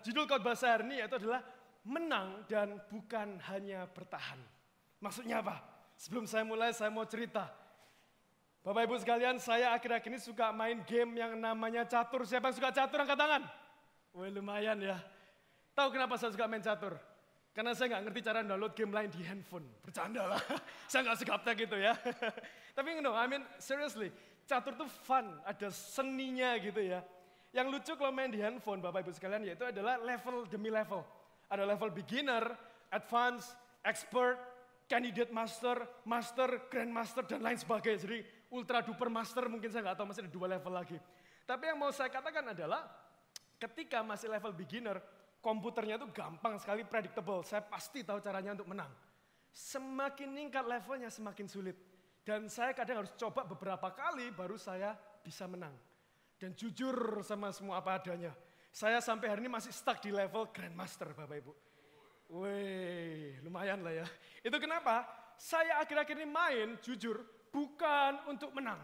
Judul khotbah saya hari ini yaitu adalah menang dan bukan hanya bertahan. Maksudnya apa? Sebelum saya mulai, saya mau cerita. Bapak Ibu sekalian, saya akhir-akhir ini suka main game yang namanya catur. Siapa yang suka catur angkat tangan? Wah lumayan ya. Tahu kenapa saya suka main catur? Karena saya nggak ngerti cara download game lain di handphone. Bercanda lah. saya nggak segaptek gitu ya. Tapi you know, I mean seriously, catur tuh fun, ada seninya gitu ya. Yang lucu kalau main di handphone Bapak Ibu sekalian yaitu adalah level demi level. Ada level beginner, advance, expert, candidate master, master, grandmaster dan lain sebagainya. Jadi ultra duper master mungkin saya nggak tahu masih ada dua level lagi. Tapi yang mau saya katakan adalah ketika masih level beginner, komputernya itu gampang sekali predictable. Saya pasti tahu caranya untuk menang. Semakin meningkat levelnya semakin sulit. Dan saya kadang harus coba beberapa kali baru saya bisa menang dan jujur sama semua apa adanya. Saya sampai hari ini masih stuck di level Grandmaster Bapak Ibu. Wih, lumayan lah ya. Itu kenapa? Saya akhir-akhir ini main, jujur, bukan untuk menang.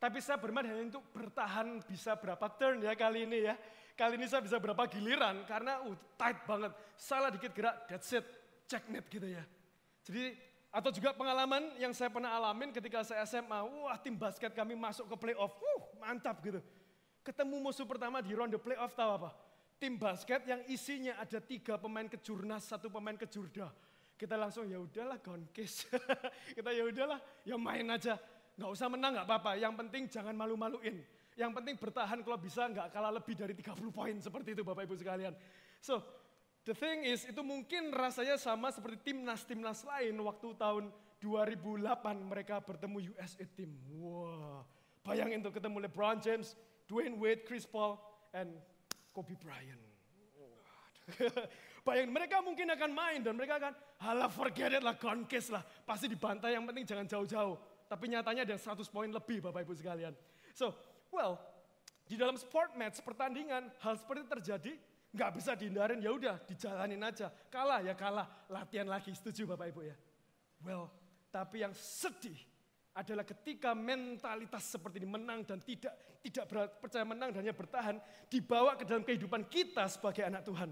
Tapi saya bermain hanya untuk bertahan bisa berapa turn ya kali ini ya. Kali ini saya bisa berapa giliran karena uh, tight banget. Salah dikit gerak, that's it. Checkmate gitu ya. Jadi atau juga pengalaman yang saya pernah alamin ketika saya SMA, wah tim basket kami masuk ke playoff, uh, mantap gitu. Ketemu musuh pertama di ronde playoff tahu apa? Tim basket yang isinya ada tiga pemain kejurnas, satu pemain kejurda. Kita langsung ya udahlah gone kita ya udahlah, ya main aja. Nggak usah menang nggak apa-apa. Yang penting jangan malu-maluin. Yang penting bertahan kalau bisa nggak kalah lebih dari 30 poin seperti itu Bapak Ibu sekalian. So, the thing is itu mungkin rasanya sama seperti timnas-timnas lain waktu tahun 2008 mereka bertemu USA team. Wah, bayangin tuh ketemu LeBron James, Dwayne Wade, Chris Paul, and Kobe Bryant. Bayangin mereka mungkin akan main dan mereka akan halah forget it lah, case lah. Pasti dibantai yang penting jangan jauh-jauh. Tapi nyatanya ada 100 poin lebih Bapak Ibu sekalian. So, well, di dalam sport match pertandingan hal seperti itu terjadi nggak bisa dihindarin ya udah dijalanin aja kalah ya kalah latihan lagi setuju bapak ibu ya well tapi yang sedih adalah ketika mentalitas seperti ini menang dan tidak tidak percaya menang dan hanya bertahan dibawa ke dalam kehidupan kita sebagai anak Tuhan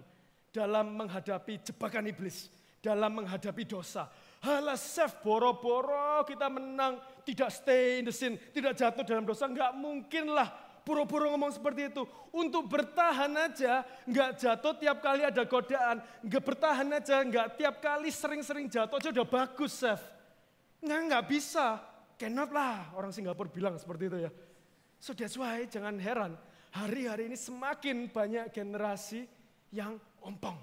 dalam menghadapi jebakan iblis, dalam menghadapi dosa. Halah save boro-boro kita menang, tidak stay in the sin, tidak jatuh dalam dosa, nggak mungkin lah pura-pura ngomong seperti itu. Untuk bertahan aja, nggak jatuh tiap kali ada godaan, nggak bertahan aja, nggak tiap kali sering-sering jatuh aja udah bagus, Chef. Nggak, nggak bisa. Cannot lah, orang Singapura bilang seperti itu ya. So that's why jangan heran, hari-hari ini semakin banyak generasi yang ompong.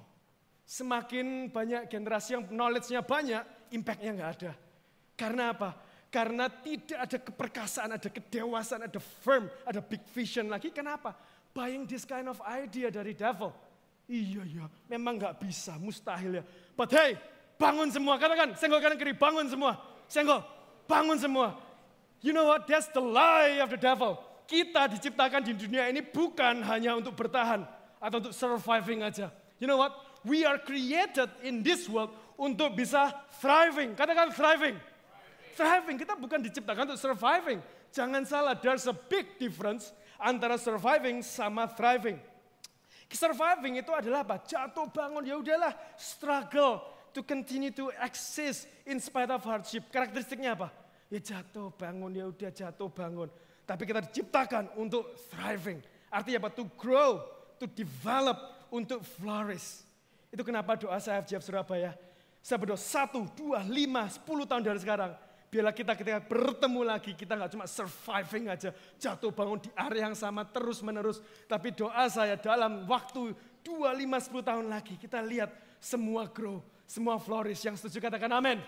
Semakin banyak generasi yang knowledge-nya banyak, impact-nya nggak ada. Karena apa? Karena tidak ada keperkasaan, ada kedewasaan, ada firm, ada big vision lagi. Kenapa? Buying this kind of idea dari devil. Iya, iya, memang nggak bisa, mustahil ya. But hey, bangun semua, katakan, senggol kanan kiri, bangun semua. Senggol, bangun semua. You know what? That's the lie of the devil. Kita diciptakan di dunia ini bukan hanya untuk bertahan atau untuk surviving aja. You know what? We are created in this world untuk bisa thriving. Katakan thriving. Thriving. Kita bukan diciptakan untuk surviving. Jangan salah, there's a big difference antara surviving sama thriving. Surviving itu adalah apa? Jatuh bangun, ya udahlah, struggle to continue to exist in spite of hardship. Karakteristiknya apa? Ya jatuh bangun, ya udah jatuh bangun. Tapi kita diciptakan untuk thriving. Artinya apa? To grow, to develop, untuk flourish. Itu kenapa doa saya FGF Surabaya. Saya berdoa satu, dua, lima, sepuluh tahun dari sekarang. Biarlah kita ketika bertemu lagi, kita nggak cuma surviving aja, jatuh bangun di area yang sama terus menerus. Tapi doa saya dalam waktu dua, lima, sepuluh tahun lagi, kita lihat semua grow, semua flourish. Yang setuju katakan amin.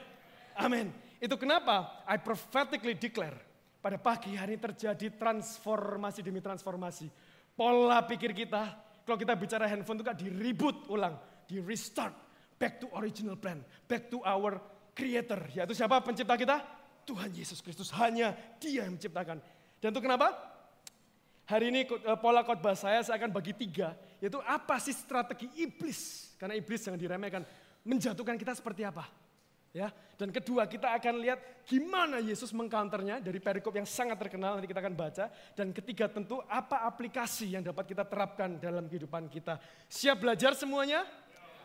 Amin. Itu kenapa I prophetically declare pada pagi hari terjadi transformasi demi transformasi. Pola pikir kita, kalau kita bicara handphone itu kan di reboot ulang, di restart, back to original plan, back to our creator. Yaitu siapa pencipta kita? Tuhan Yesus Kristus. Hanya dia yang menciptakan. Dan itu kenapa? Hari ini eh, pola khotbah saya, saya akan bagi tiga. Yaitu apa sih strategi iblis? Karena iblis jangan diremehkan. Menjatuhkan kita seperti apa? Ya, dan kedua kita akan lihat gimana Yesus mengcounternya dari perikop yang sangat terkenal nanti kita akan baca. Dan ketiga tentu apa aplikasi yang dapat kita terapkan dalam kehidupan kita. Siap belajar semuanya?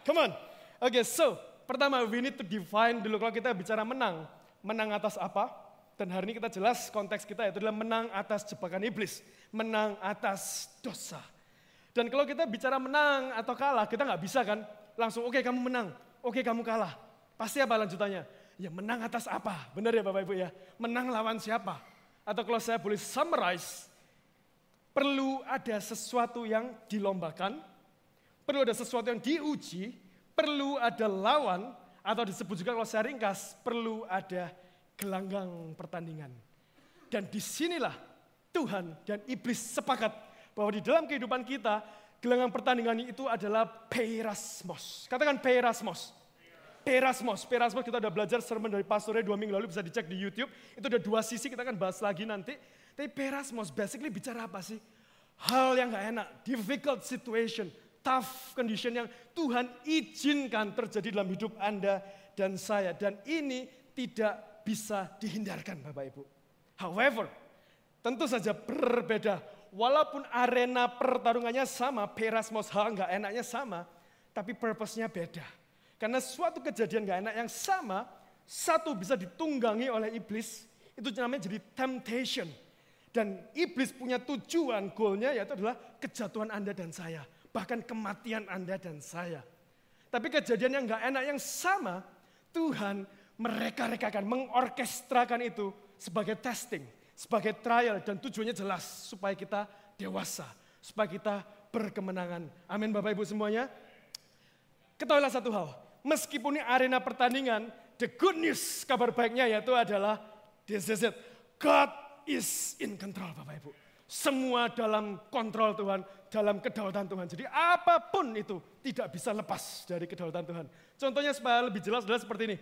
Come on. Oke, okay, so pertama we need to define dulu kalau kita bicara menang. Menang atas apa? Dan hari ini kita jelas konteks kita itu adalah menang atas jebakan iblis. Menang atas dosa. Dan kalau kita bicara menang atau kalah, kita nggak bisa kan langsung oke okay, kamu menang, oke okay, kamu kalah. Pasti apa lanjutannya? Ya menang atas apa? Benar ya Bapak Ibu ya? Menang lawan siapa? Atau kalau saya boleh summarize, perlu ada sesuatu yang dilombakan, perlu ada sesuatu yang diuji, perlu ada lawan, atau disebut juga kalau saya ringkas, perlu ada gelanggang pertandingan. Dan di sinilah Tuhan dan iblis sepakat bahwa di dalam kehidupan kita, gelanggang pertandingan itu adalah perasmos. Katakan perasmos. Perasmos. Perasmos kita udah belajar sermon dari pastornya dua minggu lalu bisa dicek di YouTube. Itu ada dua sisi kita akan bahas lagi nanti. Tapi perasmos basically bicara apa sih? Hal yang gak enak, difficult situation, tough condition yang Tuhan izinkan terjadi dalam hidup Anda dan saya. Dan ini tidak bisa dihindarkan Bapak Ibu. However, tentu saja berbeda. Walaupun arena pertarungannya sama, perasmos hal nggak enaknya sama, tapi purpose-nya beda. Karena suatu kejadian gak enak yang sama, satu bisa ditunggangi oleh iblis, itu namanya jadi temptation. Dan iblis punya tujuan, goalnya yaitu adalah kejatuhan Anda dan saya. Bahkan kematian Anda dan saya. Tapi kejadian yang gak enak yang sama, Tuhan mereka-rekakan, mengorkestrakan itu sebagai testing, sebagai trial, dan tujuannya jelas supaya kita dewasa, supaya kita berkemenangan. Amin Bapak Ibu semuanya. Ketahuilah satu hal, meskipun ini arena pertandingan, the good news, kabar baiknya yaitu adalah this is it. God is in control Bapak Ibu. Semua dalam kontrol Tuhan, dalam kedaulatan Tuhan. Jadi apa pun itu tidak bisa lepas dari kedaulatan Tuhan. Contohnya supaya lebih jelas adalah seperti ini.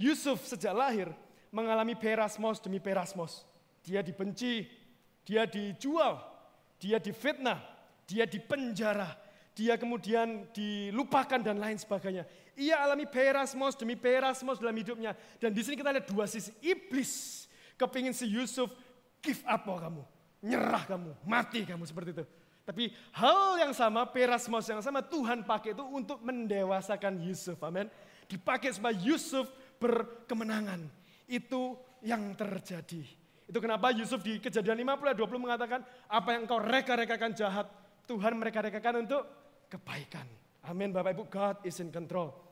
Yusuf sejak lahir mengalami perasmos demi perasmos. Dia dibenci, dia dijual, dia difitnah, dia dipenjara, dia kemudian dilupakan dan lain sebagainya. Ia alami perasmos demi perasmos dalam hidupnya. Dan di sini kita lihat dua sisi. Iblis kepingin si Yusuf give up oh kamu. Nyerah kamu, mati kamu seperti itu. Tapi hal yang sama, perasmos yang sama Tuhan pakai itu untuk mendewasakan Yusuf. Amin. Dipakai supaya Yusuf berkemenangan. Itu yang terjadi. Itu kenapa Yusuf di kejadian 50 20 mengatakan, apa yang kau reka-rekakan jahat, Tuhan mereka rekakan untuk kebaikan. Amin Bapak Ibu, God is in control.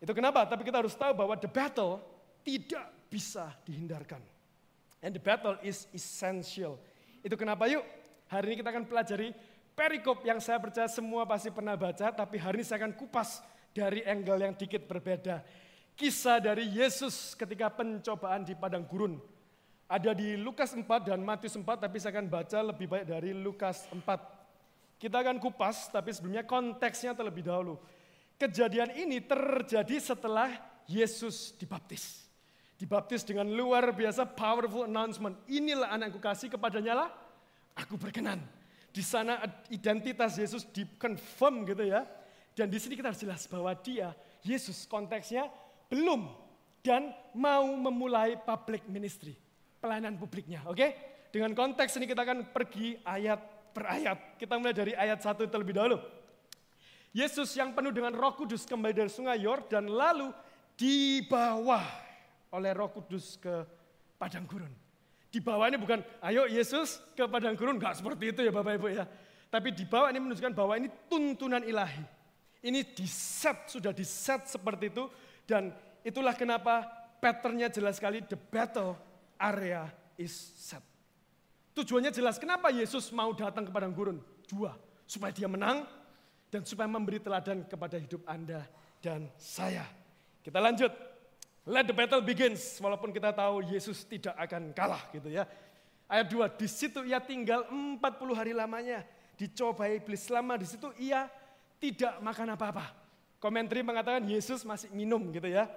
Itu kenapa? Tapi kita harus tahu bahwa the battle tidak bisa dihindarkan. And the battle is essential. Itu kenapa yuk hari ini kita akan pelajari perikop yang saya percaya semua pasti pernah baca. Tapi hari ini saya akan kupas dari angle yang dikit berbeda. Kisah dari Yesus ketika pencobaan di padang gurun. Ada di Lukas 4 dan Matius 4 tapi saya akan baca lebih baik dari Lukas 4. Kita akan kupas tapi sebelumnya konteksnya terlebih dahulu. Kejadian ini terjadi setelah Yesus dibaptis. Dibaptis dengan luar biasa powerful announcement. Inilah anakku kasih kepadanya lah, aku berkenan. Di sana identitas Yesus dikonfirm gitu ya. Dan di sini kita harus jelas bahwa dia, Yesus konteksnya belum dan mau memulai public ministry. Pelayanan publiknya, oke? Okay? Dengan konteks ini kita akan pergi ayat per ayat. Kita mulai dari ayat satu terlebih dahulu. Yesus yang penuh dengan roh kudus kembali dari sungai Yordan lalu dibawa oleh roh kudus ke padang gurun. Dibawa ini bukan, ayo Yesus ke padang gurun, enggak seperti itu ya Bapak Ibu ya. Tapi dibawa ini menunjukkan bahwa ini tuntunan ilahi. Ini diset, sudah diset seperti itu. Dan itulah kenapa patternnya jelas sekali, the battle area is set. Tujuannya jelas, kenapa Yesus mau datang ke padang gurun? Dua, supaya dia menang dan supaya memberi teladan kepada hidup Anda dan saya. Kita lanjut. Let the battle begins. Walaupun kita tahu Yesus tidak akan kalah gitu ya. Ayat 2, di situ ia tinggal 40 hari lamanya. Dicobai iblis selama di situ ia tidak makan apa-apa. Komentari mengatakan Yesus masih minum gitu ya.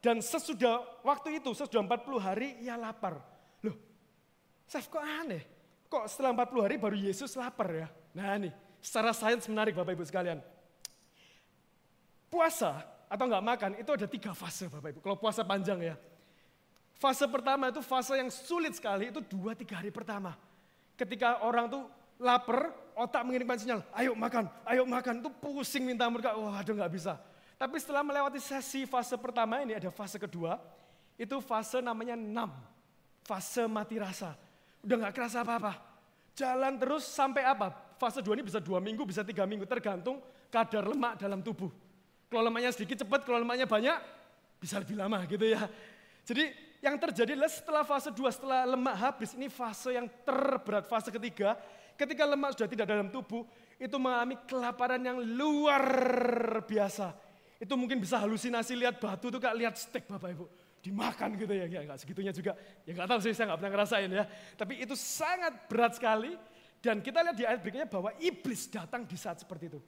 Dan sesudah waktu itu, sesudah 40 hari ia lapar. Loh, Saf kok aneh? Kok setelah 40 hari baru Yesus lapar ya? Nah nih, secara sains menarik Bapak Ibu sekalian. Puasa atau nggak makan, itu ada tiga fase Bapak Ibu. Kalau puasa panjang ya. Fase pertama itu fase yang sulit sekali, itu dua tiga hari pertama. Ketika orang tuh lapar, otak mengirimkan sinyal, ayo makan, ayo makan, itu pusing minta mereka, wah aduh nggak bisa. Tapi setelah melewati sesi fase pertama ini ada fase kedua, itu fase namanya enam, fase mati rasa. Udah nggak kerasa apa-apa, jalan terus sampai apa? Fase dua ini bisa dua minggu, bisa tiga minggu, tergantung kadar lemak dalam tubuh. Kalau lemaknya sedikit cepat, kalau lemaknya banyak, bisa lebih lama gitu ya. Jadi yang terjadi adalah setelah fase 2, setelah lemak habis, ini fase yang terberat, fase ketiga. Ketika lemak sudah tidak dalam tubuh, itu mengalami kelaparan yang luar biasa. Itu mungkin bisa halusinasi lihat batu itu kayak lihat steak Bapak Ibu. Dimakan gitu ya, ya gak segitunya juga. Ya gak tahu sih, saya gak pernah ngerasain ya. Tapi itu sangat berat sekali. Dan kita lihat di ayat berikutnya bahwa iblis datang di saat seperti itu.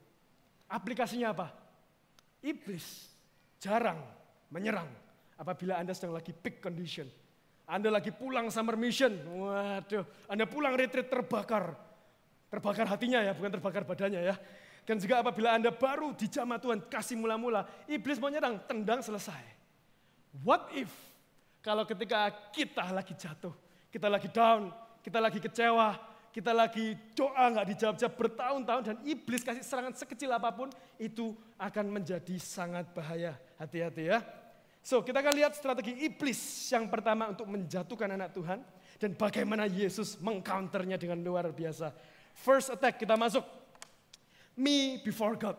Aplikasinya apa? Iblis jarang menyerang Apabila Anda sedang lagi peak condition. Anda lagi pulang summer mission. Waduh, Anda pulang retreat terbakar. Terbakar hatinya ya, bukan terbakar badannya ya. Dan juga apabila Anda baru di dijamah Tuhan, kasih mula-mula, iblis mau nyerang, tendang selesai. What if kalau ketika kita lagi jatuh, kita lagi down, kita lagi kecewa, kita lagi doa nggak dijawab-jawab bertahun-tahun dan iblis kasih serangan sekecil apa pun itu akan menjadi sangat bahaya. Hati-hati ya. So, kita akan lihat strategi iblis yang pertama untuk menjatuhkan anak Tuhan dan bagaimana Yesus mengcounternya dengan luar biasa. First attack kita masuk. Me before God.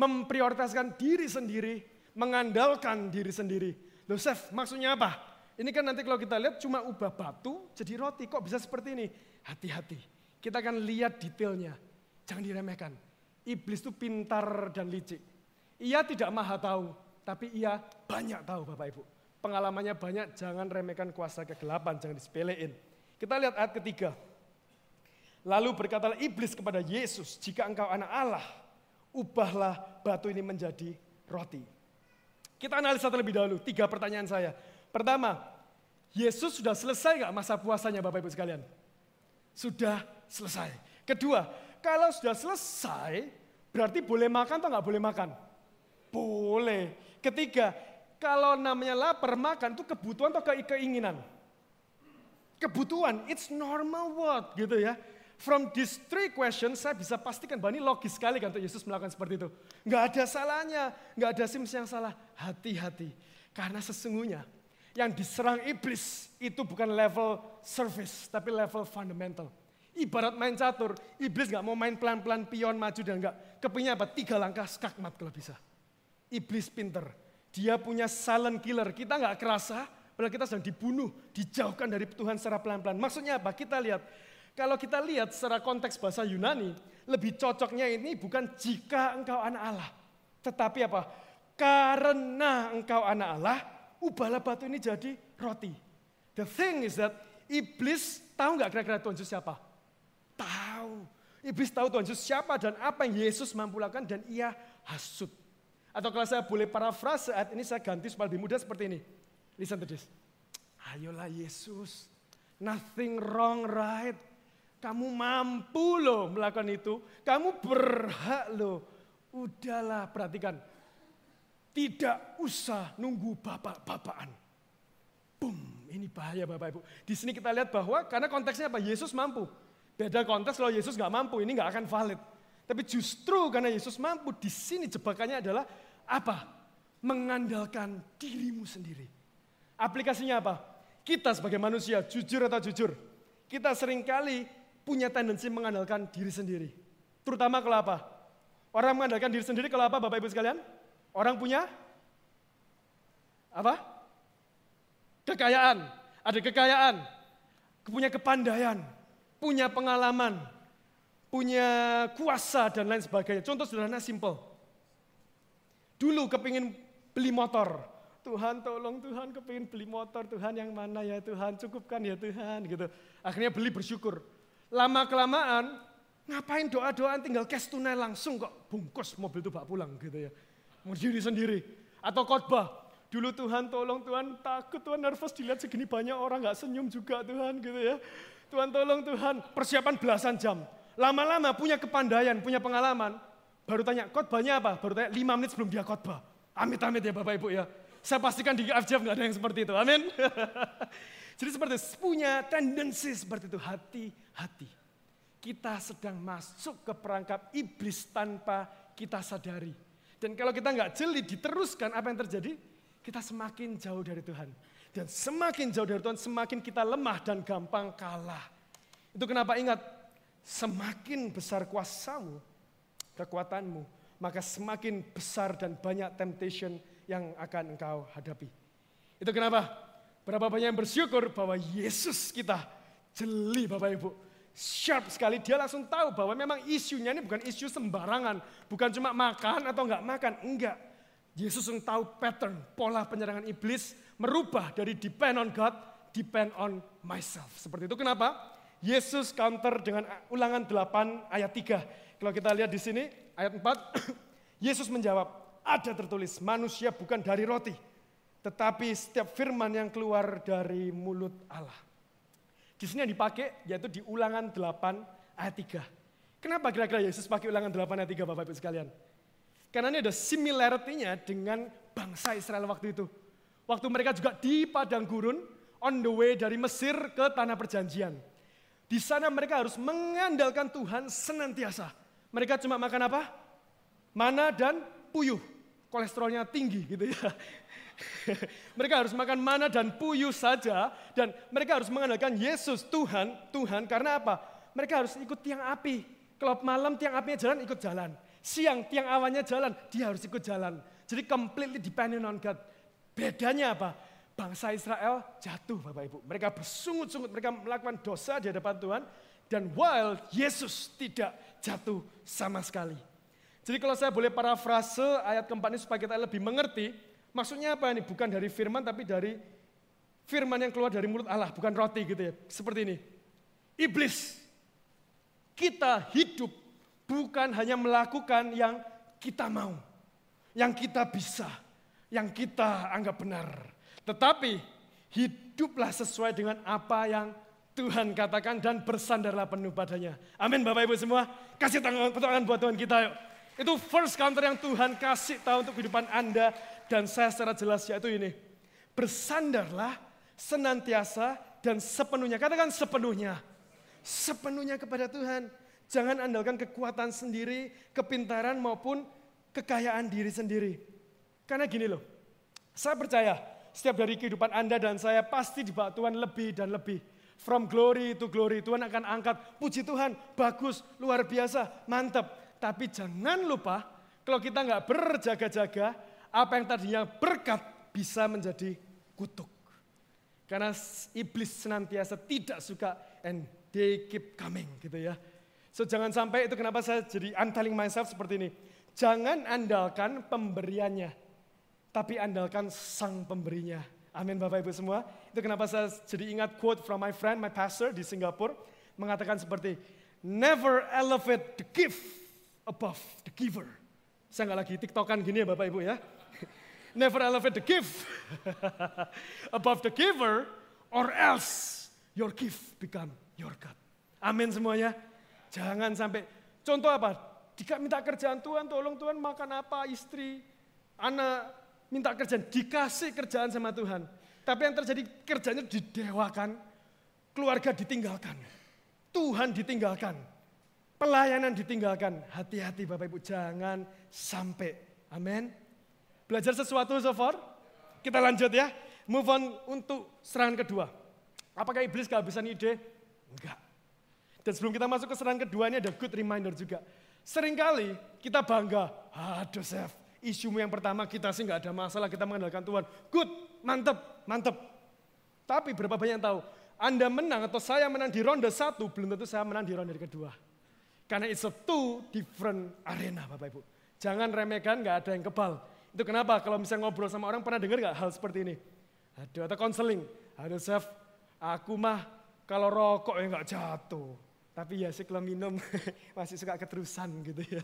Memprioritaskan diri sendiri, mengandalkan diri sendiri. Loh maksudnya apa? Ini kan nanti kalau kita lihat cuma ubah batu jadi roti. Kok bisa seperti ini? Hati-hati. Kita akan lihat detailnya. Jangan diremehkan. Iblis itu pintar dan licik. Ia tidak maha tahu, tapi ia banyak tahu Bapak Ibu. Pengalamannya banyak, jangan remehkan kuasa kegelapan, jangan disepelein. Kita lihat ayat ketiga. Lalu berkatalah iblis kepada Yesus, jika engkau anak Allah, ubahlah batu ini menjadi roti. Kita analisa terlebih dahulu, tiga pertanyaan saya. Pertama, Yesus sudah selesai nggak masa puasanya Bapak Ibu sekalian? Sudah selesai. Kedua, kalau sudah selesai, berarti boleh makan atau nggak boleh makan? Boleh. Ketiga, kalau namanya lapar makan itu kebutuhan atau keinginan? Kebutuhan, it's normal what gitu ya. From these three questions saya bisa pastikan bahwa ini logis sekali kan untuk Yesus melakukan seperti itu. Nggak ada salahnya, nggak ada sims yang salah. Hati-hati, karena sesungguhnya yang diserang iblis itu bukan level service, tapi level fundamental. Ibarat main catur, iblis nggak mau main pelan-pelan pion maju dan nggak. Kepingnya apa? Tiga langkah skakmat kalau bisa. Iblis pinter. Dia punya silent killer. Kita nggak kerasa, padahal kita sedang dibunuh, dijauhkan dari Tuhan secara pelan-pelan. Maksudnya apa? Kita lihat, kalau kita lihat secara konteks bahasa Yunani, lebih cocoknya ini bukan jika engkau anak Allah. Tetapi apa? Karena engkau anak Allah, ubahlah batu ini jadi roti. The thing is that iblis tahu nggak kira-kira Tuhan Yesus siapa? Tahu. Iblis tahu Tuhan Yesus siapa dan apa yang Yesus mampu lakukan dan ia hasut. Atau kalau saya boleh parafrase saat ini saya ganti supaya lebih mudah seperti ini. Listen to this. Ayolah Yesus, nothing wrong right. Kamu mampu loh melakukan itu. Kamu berhak loh. Udahlah perhatikan. Tidak usah nunggu bapak-bapakan. Boom, ini bahaya Bapak Ibu. Di sini kita lihat bahwa karena konteksnya apa? Yesus mampu. Beda konteks kalau Yesus nggak mampu, ini nggak akan valid. Tapi justru karena Yesus mampu, di sini jebakannya adalah apa? Mengandalkan dirimu sendiri. Aplikasinya apa? Kita sebagai manusia, jujur atau jujur, kita sering kali punya tendensi mengandalkan diri sendiri. Terutama kalau apa? Orang mengandalkan diri sendiri kalau apa Bapak Ibu sekalian? Orang punya apa? Kekayaan. Ada kekayaan. Punya kepandaian. Punya pengalaman punya kuasa dan lain sebagainya. Contoh sederhana simple. Dulu kepingin beli motor. Tuhan tolong Tuhan kepingin beli motor. Tuhan yang mana ya Tuhan cukupkan ya Tuhan gitu. Akhirnya beli bersyukur. Lama kelamaan ngapain doa-doaan tinggal cash tunai langsung kok bungkus mobil itu bawa pulang gitu ya. Mau diri sendiri. Atau khotbah. Dulu Tuhan tolong Tuhan takut Tuhan nervous dilihat segini banyak orang nggak senyum juga Tuhan gitu ya. Tuhan tolong Tuhan persiapan belasan jam Lama-lama punya kepandaian, punya pengalaman, baru tanya khotbahnya apa? Baru tanya lima menit sebelum dia khotbah. Amit-amit ya Bapak Ibu ya. Saya pastikan di FJF nggak ada yang seperti itu. Amin. Jadi seperti punya tendensi seperti itu. Hati-hati. Kita sedang masuk ke perangkap iblis tanpa kita sadari. Dan kalau kita nggak jeli diteruskan apa yang terjadi, kita semakin jauh dari Tuhan. Dan semakin jauh dari Tuhan, semakin kita lemah dan gampang kalah. Itu kenapa ingat, semakin besar kuasamu, kekuatanmu, maka semakin besar dan banyak temptation yang akan engkau hadapi. Itu kenapa berapa banyak yang bersyukur bahwa Yesus kita jeli Bapak Ibu. Sharp sekali, dia langsung tahu bahwa memang isunya ini bukan isu sembarangan. Bukan cuma makan atau enggak makan, enggak. Yesus yang tahu pattern, pola penyerangan iblis merubah dari depend on God, depend on myself. Seperti itu kenapa? Yesus counter dengan ulangan 8 ayat 3. Kalau kita lihat di sini, ayat 4, Yesus menjawab, ada tertulis, manusia bukan dari roti, tetapi setiap firman yang keluar dari mulut Allah. Di sini yang dipakai yaitu di ulangan 8 ayat 3. Kenapa kira-kira Yesus pakai ulangan 8 ayat 3 Bapak Ibu sekalian? Karena ini ada similarity-nya dengan bangsa Israel waktu itu. Waktu mereka juga di padang gurun, on the way dari Mesir ke tanah perjanjian. Di sana mereka harus mengandalkan Tuhan senantiasa. Mereka cuma makan apa? Mana dan puyuh. Kolesterolnya tinggi gitu ya. mereka harus makan mana dan puyuh saja. Dan mereka harus mengandalkan Yesus, Tuhan, Tuhan. Karena apa? Mereka harus ikut tiang api. Kalau malam tiang apinya jalan, ikut jalan. Siang tiang awannya jalan, dia harus ikut jalan. Jadi completely dependent on God. Bedanya apa? Bangsa Israel jatuh Bapak Ibu. Mereka bersungut-sungut, mereka melakukan dosa di hadapan Tuhan. Dan while Yesus tidak jatuh sama sekali. Jadi kalau saya boleh parafrase ayat keempat ini supaya kita lebih mengerti. Maksudnya apa ini? Bukan dari firman tapi dari firman yang keluar dari mulut Allah. Bukan roti gitu ya. Seperti ini. Iblis. Kita hidup bukan hanya melakukan yang kita mau. Yang kita bisa yang kita anggap benar. Tetapi hiduplah sesuai dengan apa yang Tuhan katakan dan bersandarlah penuh padanya. Amin Bapak Ibu semua. Kasih tangan, buat Tuhan kita yuk. Itu first counter yang Tuhan kasih tahu untuk kehidupan Anda dan saya secara jelas yaitu ini. Bersandarlah senantiasa dan sepenuhnya. Katakan sepenuhnya. Sepenuhnya kepada Tuhan. Jangan andalkan kekuatan sendiri, kepintaran maupun kekayaan diri sendiri. Karena gini loh, saya percaya setiap dari kehidupan Anda dan saya pasti dibawa Tuhan lebih dan lebih. From glory to glory, Tuhan akan angkat. Puji Tuhan, bagus, luar biasa, mantap. Tapi jangan lupa, kalau kita nggak berjaga-jaga, apa yang tadinya berkat bisa menjadi kutuk. Karena iblis senantiasa tidak suka and they keep coming gitu ya. So jangan sampai itu kenapa saya jadi I'm telling myself seperti ini. Jangan andalkan pemberiannya, tapi andalkan sang pemberinya. Amin Bapak Ibu semua. Itu kenapa saya jadi ingat quote from my friend, my pastor di Singapura, mengatakan seperti, never elevate the gift above the giver. Saya nggak lagi tiktokan gini ya Bapak Ibu ya. Never elevate the gift above the giver or else your gift become your God. Amin semuanya. Jangan sampai, contoh apa? Jika minta kerjaan Tuhan, tolong Tuhan makan apa, istri, anak, minta kerjaan, dikasih kerjaan sama Tuhan. Tapi yang terjadi kerjanya didewakan, keluarga ditinggalkan, Tuhan ditinggalkan, pelayanan ditinggalkan. Hati-hati Bapak Ibu, jangan sampai. Amin. Belajar sesuatu so far? Kita lanjut ya. Move on untuk serangan kedua. Apakah iblis kehabisan ide? Enggak. Dan sebelum kita masuk ke serangan kedua ini ada good reminder juga. Seringkali kita bangga, aduh Chef, Isumu yang pertama kita sih nggak ada masalah, kita mengandalkan Tuhan. Good, mantep, mantep. Tapi berapa banyak yang tahu, Anda menang atau saya menang di ronde satu, belum tentu saya menang di ronde kedua. Karena it's a two different arena Bapak Ibu. Jangan remehkan, nggak ada yang kebal. Itu kenapa kalau misalnya ngobrol sama orang pernah dengar nggak hal seperti ini? Aduh, atau konseling. Aduh chef, aku mah kalau rokok ya nggak jatuh. Tapi ya sih kalau minum masih suka keterusan gitu ya.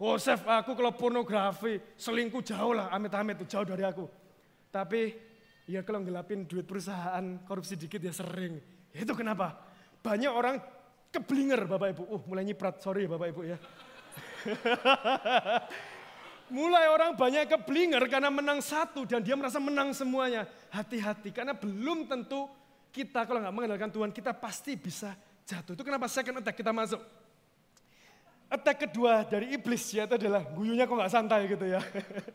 Oh chef, aku kalau pornografi, selingkuh jauh lah, amit-amit tuh jauh dari aku. Tapi ya kalau ngelapin duit perusahaan, korupsi dikit ya sering. Itu kenapa? Banyak orang keblinger Bapak Ibu. Uh mulai nyiprat, sorry Bapak Ibu ya. Mulai orang banyak keblinger karena menang satu dan dia merasa menang semuanya. Hati-hati karena belum tentu kita kalau nggak mengandalkan Tuhan kita pasti bisa jatuh. Itu kenapa second attack kita masuk. Attack kedua dari iblis ya itu adalah guyunya kok nggak santai gitu ya.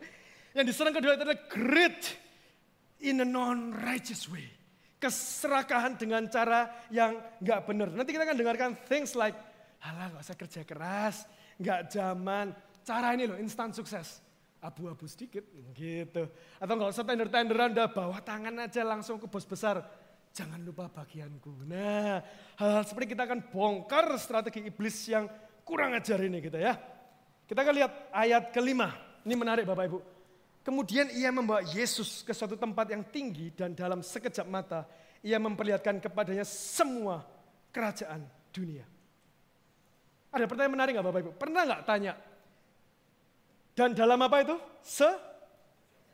Yang diserang kedua itu adalah great in a non-righteous way. Keserakahan dengan cara yang nggak benar. Nanti kita akan dengarkan things like, halah nggak usah kerja keras, nggak zaman, Cara ini loh, instan sukses. Abu-abu sedikit gitu. Atau nggak usah tender-tenderan, udah bawa tangan aja langsung ke bos besar. Jangan lupa bagianku. Nah, hal-hal seperti kita akan bongkar strategi iblis yang kurang ajar ini gitu ya. Kita akan lihat ayat kelima. Ini menarik Bapak Ibu. Kemudian ia membawa Yesus ke suatu tempat yang tinggi dan dalam sekejap mata ia memperlihatkan kepadanya semua kerajaan dunia. Ada pertanyaan menarik nggak Bapak Ibu? Pernah nggak tanya, dan dalam apa itu? Se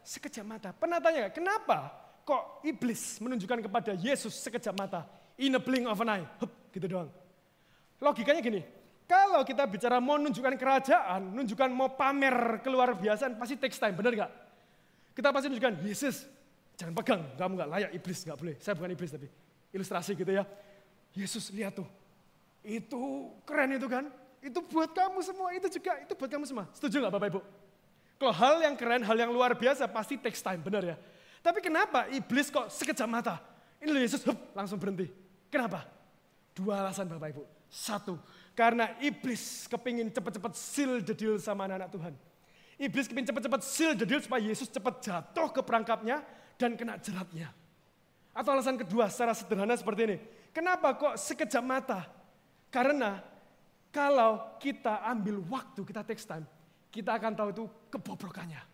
sekejap mata. Pernah tanya gak, kenapa kok iblis menunjukkan kepada Yesus sekejap mata? In a blink of an eye. Hup, gitu doang. Logikanya gini, kalau kita bicara mau menunjukkan kerajaan, menunjukkan mau pamer keluar biasaan, pasti takes time, benar gak? Kita pasti menunjukkan, Yesus, jangan pegang, kamu gak layak iblis, gak boleh. Saya bukan iblis tapi ilustrasi gitu ya. Yesus lihat tuh, itu keren itu kan, itu buat kamu semua, itu juga, itu buat kamu semua. Setuju nggak Bapak Ibu? Kalau hal yang keren, hal yang luar biasa pasti takes time, benar ya. Tapi kenapa iblis kok sekejap mata? Ini loh Yesus, hup, langsung berhenti. Kenapa? Dua alasan Bapak Ibu. Satu, karena iblis kepingin cepat-cepat seal the deal sama anak-anak Tuhan. Iblis kepingin cepat-cepat seal the deal supaya Yesus cepat jatuh ke perangkapnya dan kena jeratnya. Atau alasan kedua secara sederhana seperti ini. Kenapa kok sekejap mata? Karena kalau kita ambil waktu, kita take time, kita akan tahu itu kebobrokannya.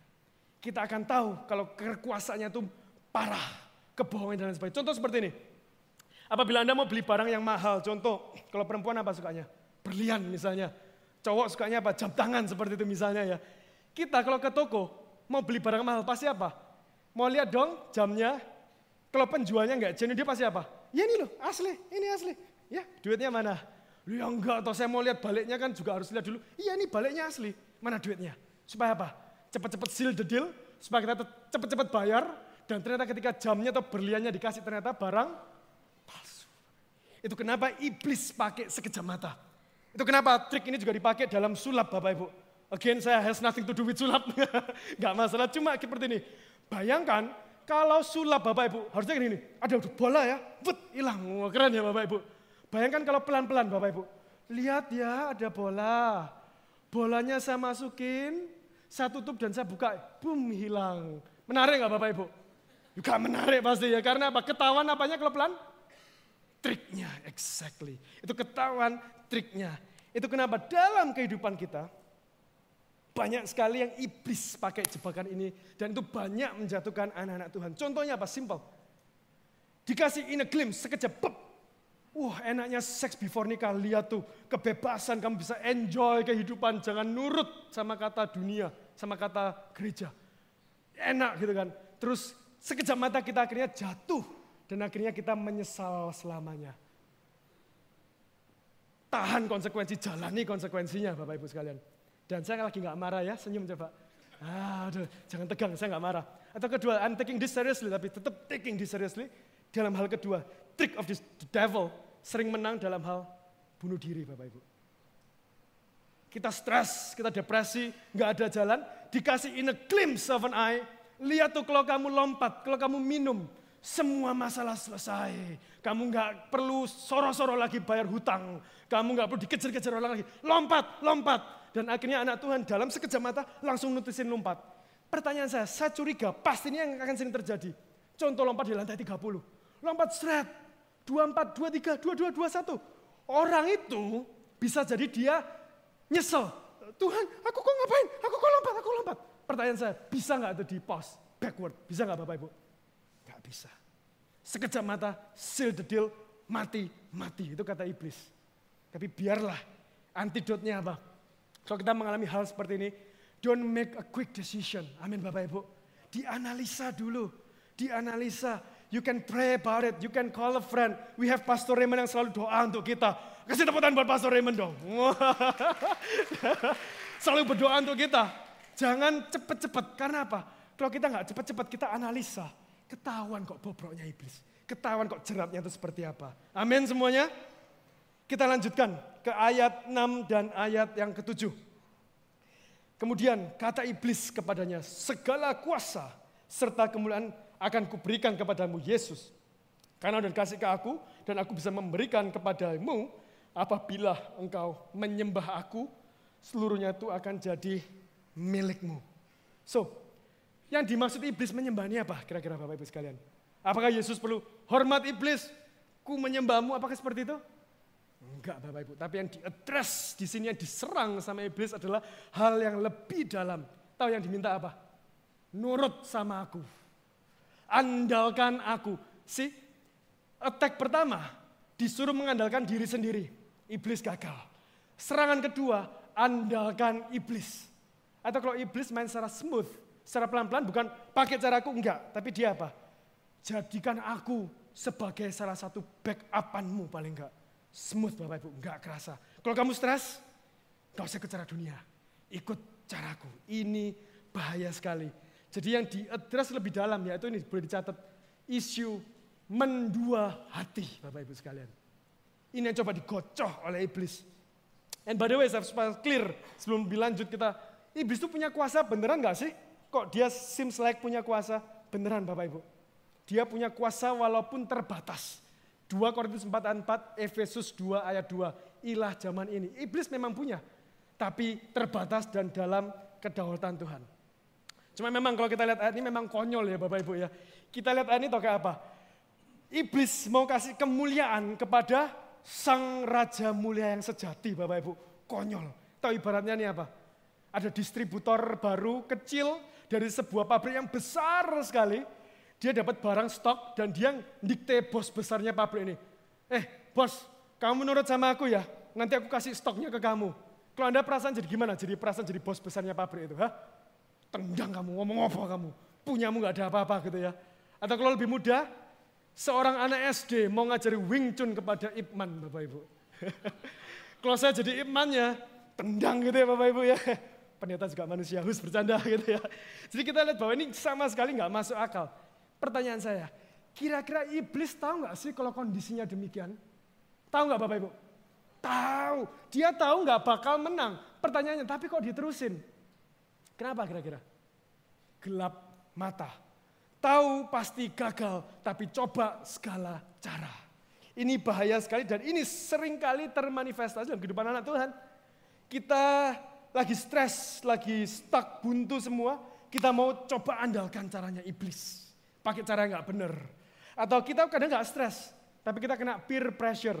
Kita akan tahu kalau kekuasaannya itu parah, kebohongan dan sebagainya. Contoh seperti ini. Apabila Anda mau beli barang yang mahal, contoh kalau perempuan apa sukanya? Berlian misalnya. Cowok sukanya apa? Jam tangan seperti itu misalnya ya. Kita kalau ke toko mau beli barang mahal pasti apa? Mau lihat dong jamnya. Kalau penjualnya enggak jenuh dia pasti apa? Ya ini loh asli, ini asli. Ya duitnya mana? Ya enggak, atau saya mau lihat baliknya kan juga harus lihat dulu. Iya ini baliknya asli, mana duitnya? Supaya apa? Cepat-cepat seal the deal, supaya kita cepat-cepat bayar, dan ternyata ketika jamnya atau berliannya dikasih ternyata barang palsu. Itu kenapa iblis pakai sekejap mata. Itu kenapa trik ini juga dipakai dalam sulap Bapak Ibu. Again saya has nothing to do with sulap. Enggak masalah, cuma seperti ini. Bayangkan kalau sulap Bapak Ibu, harusnya gini, ada bola ya, but hilang. Keren ya Bapak Ibu. Bayangkan kalau pelan-pelan Bapak Ibu. Lihat ya ada bola. Bolanya saya masukin, saya tutup dan saya buka, boom hilang. Menarik nggak Bapak Ibu? Juga menarik pasti ya, karena apa? Ketahuan apanya kalau pelan? Triknya, exactly. Itu ketahuan triknya. Itu kenapa dalam kehidupan kita, banyak sekali yang iblis pakai jebakan ini. Dan itu banyak menjatuhkan anak-anak Tuhan. Contohnya apa? Simple. Dikasih in a glimpse, sekejap, Wah enaknya seks before nikah, lihat tuh kebebasan kamu bisa enjoy kehidupan, jangan nurut sama kata dunia, sama kata gereja. Enak gitu kan. Terus sekejap mata kita akhirnya jatuh dan akhirnya kita menyesal selamanya. Tahan konsekuensi, jalani konsekuensinya Bapak Ibu sekalian. Dan saya lagi nggak marah ya, senyum coba. Aduh, jangan tegang, saya nggak marah. Atau kedua, I'm taking this seriously, tapi tetap taking this seriously. Dalam hal kedua, trick of this, the devil sering menang dalam hal bunuh diri Bapak Ibu. Kita stres, kita depresi, nggak ada jalan, dikasih in a glimpse of an eye, lihat tuh kalau kamu lompat, kalau kamu minum, semua masalah selesai. Kamu nggak perlu soro-soro lagi bayar hutang. Kamu nggak perlu dikejar-kejar orang lagi. Lompat, lompat. Dan akhirnya anak Tuhan dalam sekejap mata langsung nutusin lompat. Pertanyaan saya, saya curiga pasti ini yang akan sering terjadi. Contoh lompat di lantai 30. Lompat seret, 24, 23, 22, 21. Orang itu bisa jadi dia nyesel. Tuhan, aku kok ngapain? Aku kok lompat, aku lompat. Pertanyaan saya, bisa nggak itu di pause, backward? Bisa nggak Bapak Ibu? Nggak bisa. Sekejap mata, seal the deal, mati, mati. Itu kata iblis. Tapi biarlah, antidotnya apa? Kalau kita mengalami hal seperti ini, don't make a quick decision. Amin Bapak Ibu. Dianalisa dulu, dianalisa You can pray about it. You can call a friend. We have Pastor Raymond yang selalu doa untuk kita. Kasih tangan buat Pastor Raymond dong. selalu berdoa untuk kita. Jangan cepet-cepet. Karena apa? Kalau kita nggak cepet-cepet, kita analisa. Ketahuan kok bobroknya iblis. Ketahuan kok jeratnya itu seperti apa. Amin semuanya. Kita lanjutkan ke ayat 6 dan ayat yang ketujuh. Kemudian kata iblis kepadanya, segala kuasa serta kemuliaan akan kuberikan kepadamu Yesus. Karena udah kasih ke aku dan aku bisa memberikan kepadamu apabila engkau menyembah aku, seluruhnya itu akan jadi milikmu. So, yang dimaksud iblis menyembah ini apa kira-kira Bapak Ibu sekalian? Apakah Yesus perlu hormat iblis? Ku menyembahmu, apakah seperti itu? Enggak Bapak Ibu, tapi yang diadres di sini yang diserang sama iblis adalah hal yang lebih dalam. Tahu yang diminta apa? Nurut sama aku. Andalkan aku. Si attack pertama disuruh mengandalkan diri sendiri. Iblis gagal. Serangan kedua, andalkan iblis. Atau kalau iblis main secara smooth, secara pelan-pelan bukan pakai caraku enggak, tapi dia apa? Jadikan aku sebagai salah satu backupanmu paling enggak Smooth Bapak Ibu, enggak kerasa. Kalau kamu stres, enggak usah ke cara dunia. Ikut caraku. Ini bahaya sekali. Jadi yang diadres lebih dalam yaitu ini boleh dicatat. Isu mendua hati Bapak Ibu sekalian. Ini yang coba digocoh oleh iblis. And by the way, supaya clear sebelum dilanjut kita, iblis itu punya kuasa beneran nggak sih? Kok dia seems like punya kuasa? Beneran Bapak Ibu. Dia punya kuasa walaupun terbatas. 2 Korintus 4 ayat 4, Efesus 2 ayat 2. Ilah zaman ini. Iblis memang punya, tapi terbatas dan dalam kedaulatan Tuhan. Cuma memang kalau kita lihat ayat ini memang konyol ya Bapak Ibu ya. Kita lihat ayat ini toh kayak apa? Iblis mau kasih kemuliaan kepada sang raja mulia yang sejati Bapak Ibu. Konyol. Tahu ibaratnya ini apa? Ada distributor baru kecil dari sebuah pabrik yang besar sekali dia dapat barang stok dan dia dikte bos besarnya pabrik ini. Eh bos, kamu menurut sama aku ya, nanti aku kasih stoknya ke kamu. Kalau anda perasaan jadi gimana? Jadi perasaan jadi bos besarnya pabrik itu, ha? Tendang kamu, ngomong apa kamu? Punyamu gak ada apa-apa gitu ya. Atau kalau lebih mudah, seorang anak SD mau ngajari Wing Chun kepada Ipman, Bapak Ibu. kalau saya jadi Ipmannya, tendang gitu ya Bapak Ibu ya. Pendeta juga manusia, harus bercanda gitu ya. Jadi kita lihat bahwa ini sama sekali nggak masuk akal. Pertanyaan saya, kira-kira iblis tahu nggak sih kalau kondisinya demikian? Tahu nggak Bapak Ibu? Tahu. Dia tahu nggak bakal menang. Pertanyaannya, tapi kok diterusin? Kenapa kira-kira? Gelap mata. Tahu pasti gagal, tapi coba segala cara. Ini bahaya sekali dan ini sering kali termanifestasi dalam kehidupan anak Tuhan. Kita lagi stres, lagi stuck, buntu semua. Kita mau coba andalkan caranya iblis pakai cara nggak bener. Atau kita kadang nggak stres, tapi kita kena peer pressure.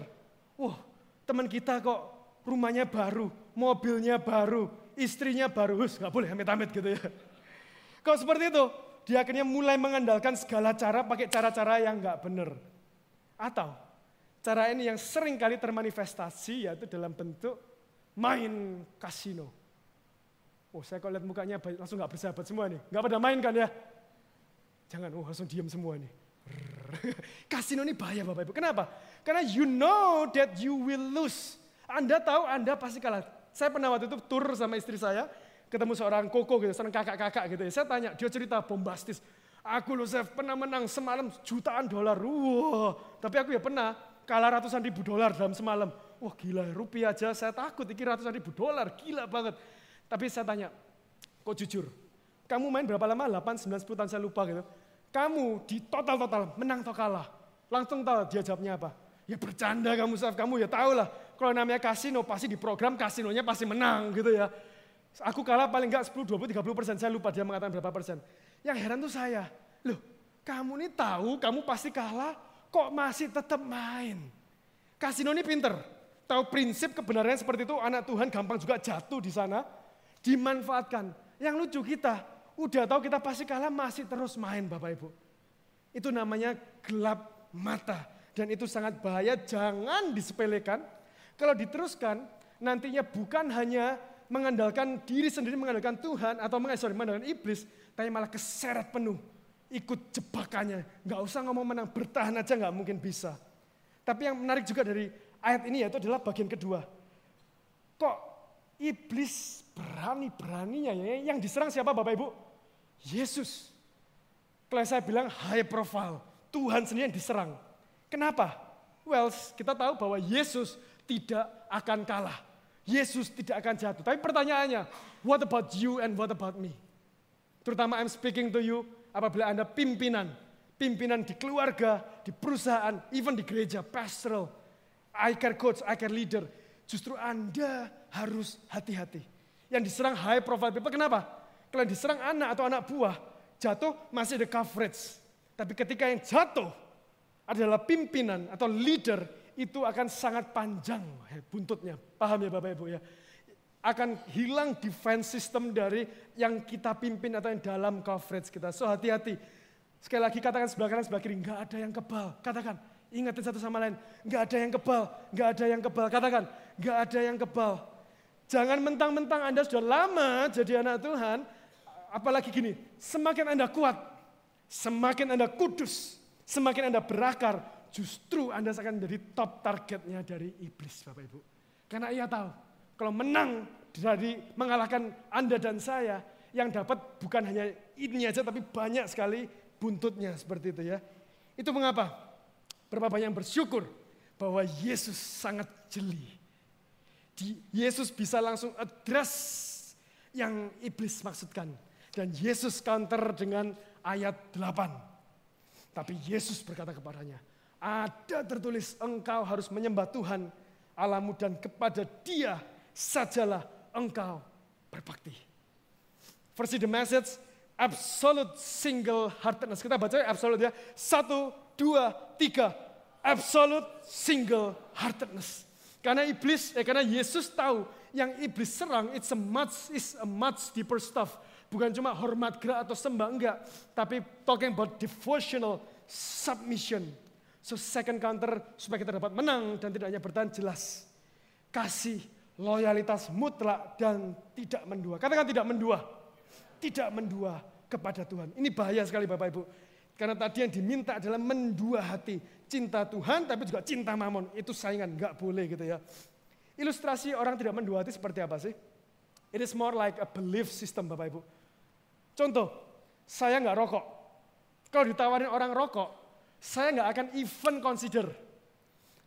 Wah, teman kita kok rumahnya baru, mobilnya baru, istrinya baru, Hus, nggak boleh amit-amit gitu ya. Kok seperti itu, dia akhirnya mulai mengandalkan segala cara pakai cara-cara yang nggak bener. Atau cara ini yang sering kali termanifestasi yaitu dalam bentuk main kasino. Oh saya kalau lihat mukanya langsung nggak bersahabat semua nih. Nggak pada main kan ya? Jangan, oh langsung diam semua nih. Kasino ini bahaya Bapak Ibu. Kenapa? Karena you know that you will lose. Anda tahu Anda pasti kalah. Saya pernah waktu itu tur sama istri saya, ketemu seorang koko gitu, seorang kakak-kakak gitu ya. Saya tanya, dia cerita bombastis. Aku loh saya pernah menang semalam jutaan dolar. Wah, tapi aku ya pernah kalah ratusan ribu dolar dalam semalam. Wah gila, rupiah aja saya takut, ini ratusan ribu dolar, gila banget. Tapi saya tanya, kok jujur, kamu main berapa lama? 8, 9, 10 tahun saya lupa gitu. Kamu di total-total menang atau kalah? Langsung tahu dia jawabnya apa? Ya bercanda kamu, Saf. Kamu ya tahu lah. Kalau namanya kasino pasti di program kasinonya pasti menang gitu ya. Aku kalah paling enggak 10, 20, 30 persen. Saya lupa dia mengatakan berapa persen. Yang heran tuh saya. Loh, kamu ini tahu kamu pasti kalah, kok masih tetap main? Kasino ini pinter. Tahu prinsip kebenarannya seperti itu, anak Tuhan gampang juga jatuh di sana. Dimanfaatkan. Yang lucu kita, Udah tahu kita pasti kalah masih terus main Bapak Ibu. Itu namanya gelap mata. Dan itu sangat bahaya, jangan disepelekan. Kalau diteruskan, nantinya bukan hanya mengandalkan diri sendiri, mengandalkan Tuhan, atau sorry, mengandalkan iblis, tapi malah keseret penuh. Ikut jebakannya. Nggak usah ngomong menang, bertahan aja nggak mungkin bisa. Tapi yang menarik juga dari ayat ini yaitu adalah bagian kedua. Kok Iblis berani-beraninya ya. Yang diserang siapa Bapak Ibu? Yesus. Kalau saya bilang high profile, Tuhan sendiri yang diserang. Kenapa? Well, kita tahu bahwa Yesus tidak akan kalah. Yesus tidak akan jatuh. Tapi pertanyaannya, what about you and what about me? Terutama I'm speaking to you apabila Anda pimpinan. Pimpinan di keluarga, di perusahaan, even di gereja, pastoral, I care coach, I care leader. Justru Anda harus hati-hati. Yang diserang high profile people, kenapa? Kalau diserang anak atau anak buah, jatuh masih ada coverage. Tapi ketika yang jatuh adalah pimpinan atau leader, itu akan sangat panjang buntutnya. Paham ya Bapak Ibu ya? Akan hilang defense system dari yang kita pimpin atau yang dalam coverage kita. So hati-hati. Sekali lagi katakan sebelah kanan sebelah kiri, enggak ada yang kebal. Katakan, ingatin satu sama lain, enggak ada yang kebal, enggak ada yang kebal. Katakan, enggak ada yang kebal. Jangan mentang-mentang Anda sudah lama jadi anak Tuhan, apalagi gini, semakin Anda kuat, semakin Anda kudus, semakin Anda berakar, justru Anda akan menjadi top targetnya dari iblis Bapak Ibu. Karena ia tahu, kalau menang dari mengalahkan Anda dan saya, yang dapat bukan hanya ini aja tapi banyak sekali buntutnya seperti itu ya. Itu mengapa? Berapa banyak yang bersyukur bahwa Yesus sangat jeli. Yesus bisa langsung address yang iblis maksudkan. Dan Yesus counter dengan ayat 8. Tapi Yesus berkata kepadanya, ada tertulis engkau harus menyembah Tuhan alamu dan kepada dia sajalah engkau berbakti. Versi The Message, absolute single heartedness. Kita baca absolute ya. Satu, dua, tiga. Absolute single heartedness. Karena iblis, eh karena Yesus tahu yang iblis serang it's a much is a much deeper stuff Bukan cuma hormat gerak atau sembah, enggak. Tapi talking about devotional submission. So second counter supaya kita dapat menang dan tidak hanya bertahan jelas. Kasih, loyalitas mutlak dan tidak mendua. Katakan tidak mendua. Tidak mendua kepada Tuhan. Ini bahaya sekali Bapak Ibu. Karena tadi yang diminta adalah mendua hati. Cinta Tuhan tapi juga cinta mamon. Itu saingan, enggak boleh gitu ya. Ilustrasi orang tidak mendua hati seperti apa sih? It is more like a belief system Bapak Ibu. Contoh, saya nggak rokok. Kalau ditawarin orang rokok, saya nggak akan even consider.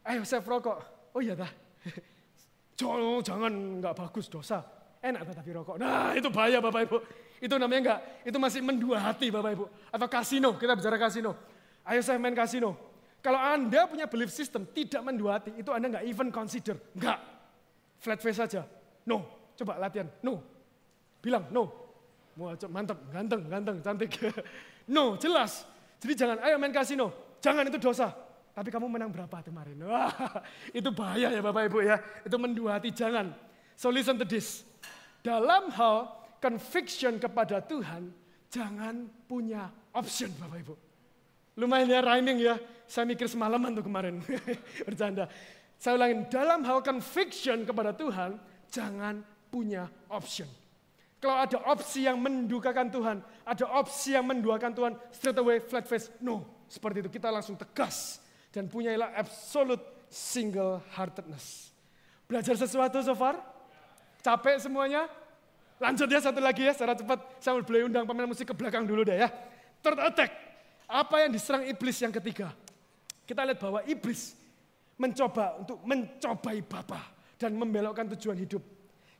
Ayo saya rokok. Oh iya dah. Jangan, jangan nggak bagus dosa. Enak tetapi rokok. Nah itu bahaya Bapak Ibu. Itu namanya enggak, itu masih mendua hati Bapak Ibu. Atau kasino, kita bicara kasino. Ayo saya main kasino. Kalau Anda punya belief system tidak mendua hati, itu Anda nggak even consider. Enggak. Flat face saja. No. Coba latihan. No. Bilang no. Mantap, ganteng, ganteng, cantik. no, jelas. Jadi jangan, ayo main kasino. Jangan itu dosa. Tapi kamu menang berapa kemarin? Wah, itu bahaya ya Bapak Ibu ya. Itu mendua hati, jangan. So listen to this. Dalam hal conviction kepada Tuhan, jangan punya option Bapak Ibu. Lumayan ya rhyming ya. Saya mikir semalaman tuh kemarin. Bercanda. Saya ulangin, dalam hal conviction kepada Tuhan, jangan punya option. Kalau ada opsi yang mendukakan Tuhan, ada opsi yang menduakan Tuhan, straight away flat face, no. Seperti itu kita langsung tegas dan punyailah absolute single heartedness. Belajar sesuatu so far? Capek semuanya? Lanjut ya satu lagi ya secara cepat. Saya boleh undang pemain musik ke belakang dulu deh ya. Third attack. Apa yang diserang iblis yang ketiga? Kita lihat bahwa iblis mencoba untuk mencobai Bapa dan membelokkan tujuan hidup.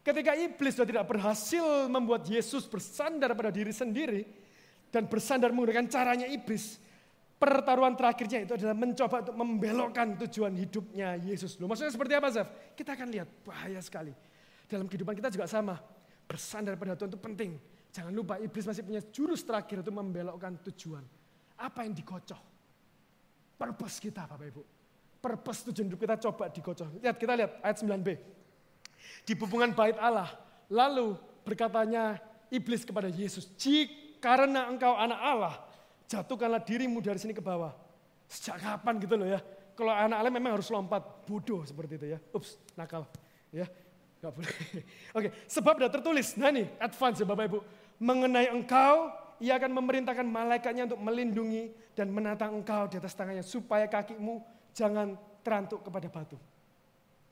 Ketika iblis sudah tidak berhasil membuat Yesus bersandar pada diri sendiri dan bersandar menggunakan caranya iblis, pertaruhan terakhirnya itu adalah mencoba untuk membelokkan tujuan hidupnya Yesus. Loh, maksudnya seperti apa, Zaf? Kita akan lihat, bahaya sekali. Dalam kehidupan kita juga sama. Bersandar pada Tuhan itu penting. Jangan lupa iblis masih punya jurus terakhir untuk membelokkan tujuan. Apa yang dikocok? Purpose kita Bapak Ibu. Purpose tujuan hidup kita coba dikocok. Lihat, kita lihat ayat 9b di hubungan bait Allah. Lalu berkatanya iblis kepada Yesus, jika karena engkau anak Allah, jatuhkanlah dirimu dari sini ke bawah. Sejak kapan gitu loh ya? Kalau anak Allah memang harus lompat, bodoh seperti itu ya. Ups, nakal. Ya, nggak boleh. Oke, sebab sudah tertulis, nah nih advance ya Bapak Ibu. Mengenai engkau, ia akan memerintahkan malaikatnya untuk melindungi dan menatang engkau di atas tangannya supaya kakimu jangan terantuk kepada batu.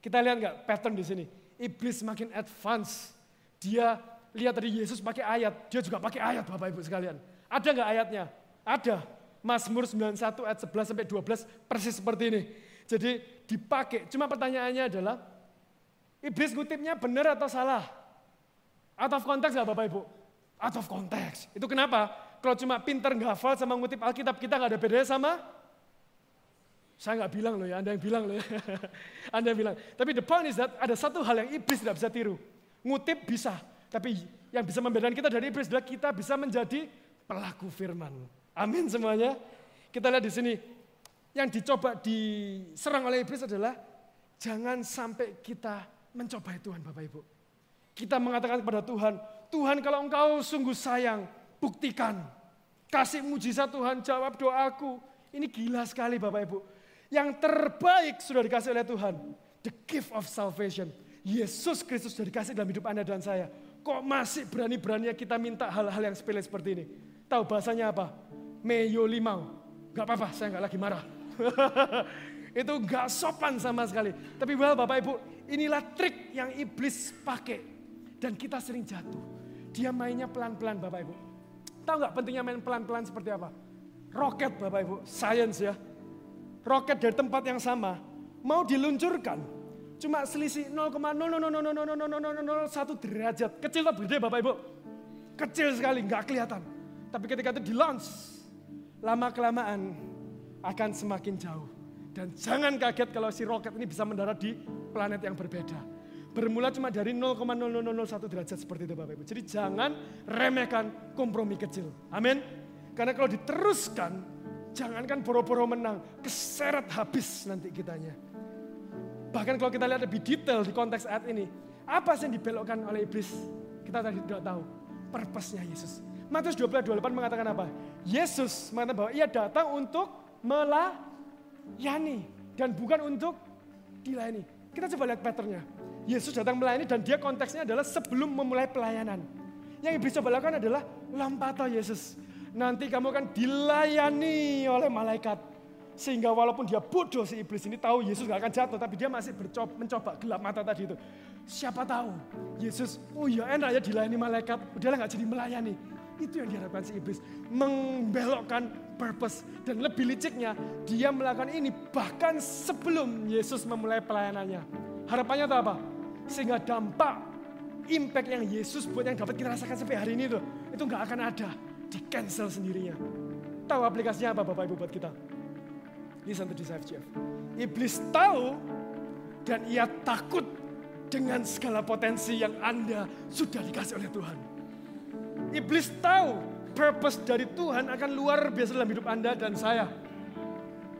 Kita lihat nggak pattern di sini? Iblis semakin advance. Dia lihat tadi Yesus pakai ayat, dia juga pakai ayat Bapak Ibu sekalian. Ada nggak ayatnya? Ada. Mazmur 91 ayat 11 sampai 12 persis seperti ini. Jadi dipakai. Cuma pertanyaannya adalah, iblis ngutipnya benar atau salah? Out of konteks nggak Bapak Ibu? Out of konteks. Itu kenapa? Kalau cuma pinter nggak hafal sama ngutip Alkitab, kita nggak ada bedanya sama saya nggak bilang loh ya, Anda yang bilang loh ya. anda yang bilang. Tapi the point is that ada satu hal yang iblis tidak bisa tiru. Ngutip bisa, tapi yang bisa membedakan kita dari iblis adalah kita bisa menjadi pelaku firman. Amin semuanya. Kita lihat di sini, yang dicoba diserang oleh iblis adalah jangan sampai kita mencobai Tuhan Bapak Ibu. Kita mengatakan kepada Tuhan, Tuhan kalau engkau sungguh sayang, buktikan. Kasih mujizat Tuhan, jawab doaku. Ini gila sekali Bapak Ibu. Yang terbaik sudah dikasih oleh Tuhan. The gift of salvation. Yesus Kristus sudah dikasih dalam hidup Anda dan saya. Kok masih berani-beraninya kita minta hal-hal yang sepele seperti ini? Tahu bahasanya apa? Meyo limau. Gak apa-apa, saya gak lagi marah. itu gak sopan sama sekali. Tapi well Bapak Ibu, inilah trik yang iblis pakai. Dan kita sering jatuh. Dia mainnya pelan-pelan Bapak Ibu. Tahu gak pentingnya main pelan-pelan seperti apa? Roket Bapak Ibu, science ya roket dari tempat yang sama mau diluncurkan cuma selisih 0,0000001 derajat. Kecil atau gede Bapak Ibu? Kecil sekali, nggak kelihatan. Tapi ketika itu di launch, lama kelamaan akan semakin jauh. Dan jangan kaget kalau si roket ini bisa mendarat di planet yang berbeda. Bermula cuma dari 0,00001 derajat seperti itu Bapak Ibu. Jadi jangan remehkan kompromi kecil. Amin. Karena kalau diteruskan, Jangankan boro-boro menang, keseret habis nanti kitanya. Bahkan kalau kita lihat lebih detail di konteks ayat ini, apa sih yang dibelokkan oleh iblis? Kita tadi tidak tahu. Purpose-nya Yesus. Matius 12, 28 mengatakan apa? Yesus mengatakan bahwa ia datang untuk melayani. Dan bukan untuk dilayani. Kita coba lihat patternnya. Yesus datang melayani dan dia konteksnya adalah sebelum memulai pelayanan. Yang iblis coba lakukan adalah lompatan Yesus nanti kamu akan dilayani oleh malaikat. Sehingga walaupun dia bodoh si iblis ini tahu Yesus gak akan jatuh, tapi dia masih bercoba, mencoba gelap mata tadi itu. Siapa tahu Yesus, oh ya enak ya dilayani malaikat, udahlah gak jadi melayani. Itu yang diharapkan si iblis. Membelokkan purpose. Dan lebih liciknya, dia melakukan ini bahkan sebelum Yesus memulai pelayanannya. Harapannya itu apa? Sehingga dampak, impact yang Yesus buat yang dapat kita rasakan sampai hari ini itu, itu gak akan ada di cancel sendirinya. Tahu aplikasinya apa Bapak Ibu buat kita? Listen to this FGF. Iblis tahu dan ia takut dengan segala potensi yang Anda sudah dikasih oleh Tuhan. Iblis tahu purpose dari Tuhan akan luar biasa dalam hidup Anda dan saya.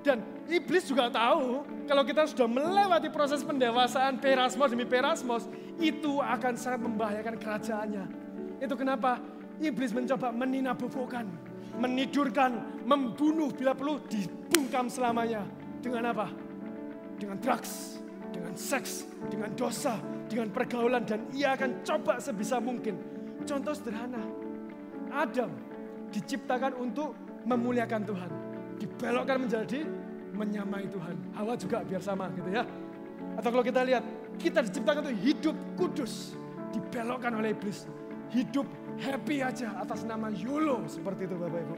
Dan iblis juga tahu kalau kita sudah melewati proses pendewasaan perasmos demi perasmos, itu akan sangat membahayakan kerajaannya. Itu kenapa Iblis mencoba meninabobokan, menidurkan, membunuh bila perlu dibungkam selamanya. Dengan apa? Dengan drugs, dengan seks, dengan dosa, dengan pergaulan. Dan ia akan coba sebisa mungkin. Contoh sederhana, Adam diciptakan untuk memuliakan Tuhan. Dibelokkan menjadi menyamai Tuhan. Hawa juga biar sama gitu ya. Atau kalau kita lihat, kita diciptakan untuk hidup kudus. Dibelokkan oleh iblis. Hidup happy aja atas nama YOLO seperti itu Bapak Ibu.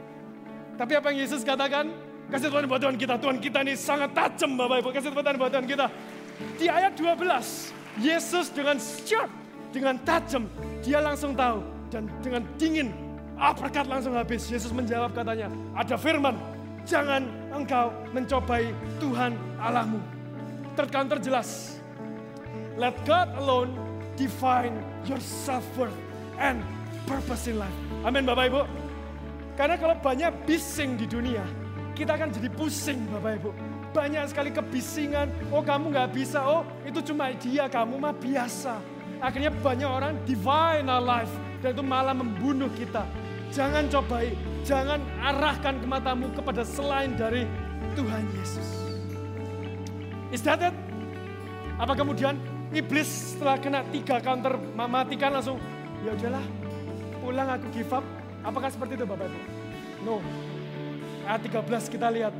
Tapi apa yang Yesus katakan? Kasih Tuhan buat Tuhan kita. Tuhan kita ini sangat tajam Bapak Ibu. Kasih Tuhan buat Tuhan kita. Di ayat 12, Yesus dengan sharp, dengan tajam, dia langsung tahu. Dan dengan dingin, aprakat langsung habis. Yesus menjawab katanya, ada firman, jangan engkau mencobai Tuhan Allahmu. Counter jelas. Let God alone define your self-worth and purpose in life. Amin Bapak Ibu. Karena kalau banyak bising di dunia, kita akan jadi pusing Bapak Ibu. Banyak sekali kebisingan, oh kamu nggak bisa, oh itu cuma dia, kamu mah biasa. Akhirnya banyak orang divine our life, dan itu malah membunuh kita. Jangan cobai, jangan arahkan ke matamu kepada selain dari Tuhan Yesus. Is that it? Apa kemudian iblis setelah kena tiga counter mematikan langsung, ya udahlah pulang aku give up. Apakah seperti itu Bapak Ibu? No. Ayat 13 kita lihat.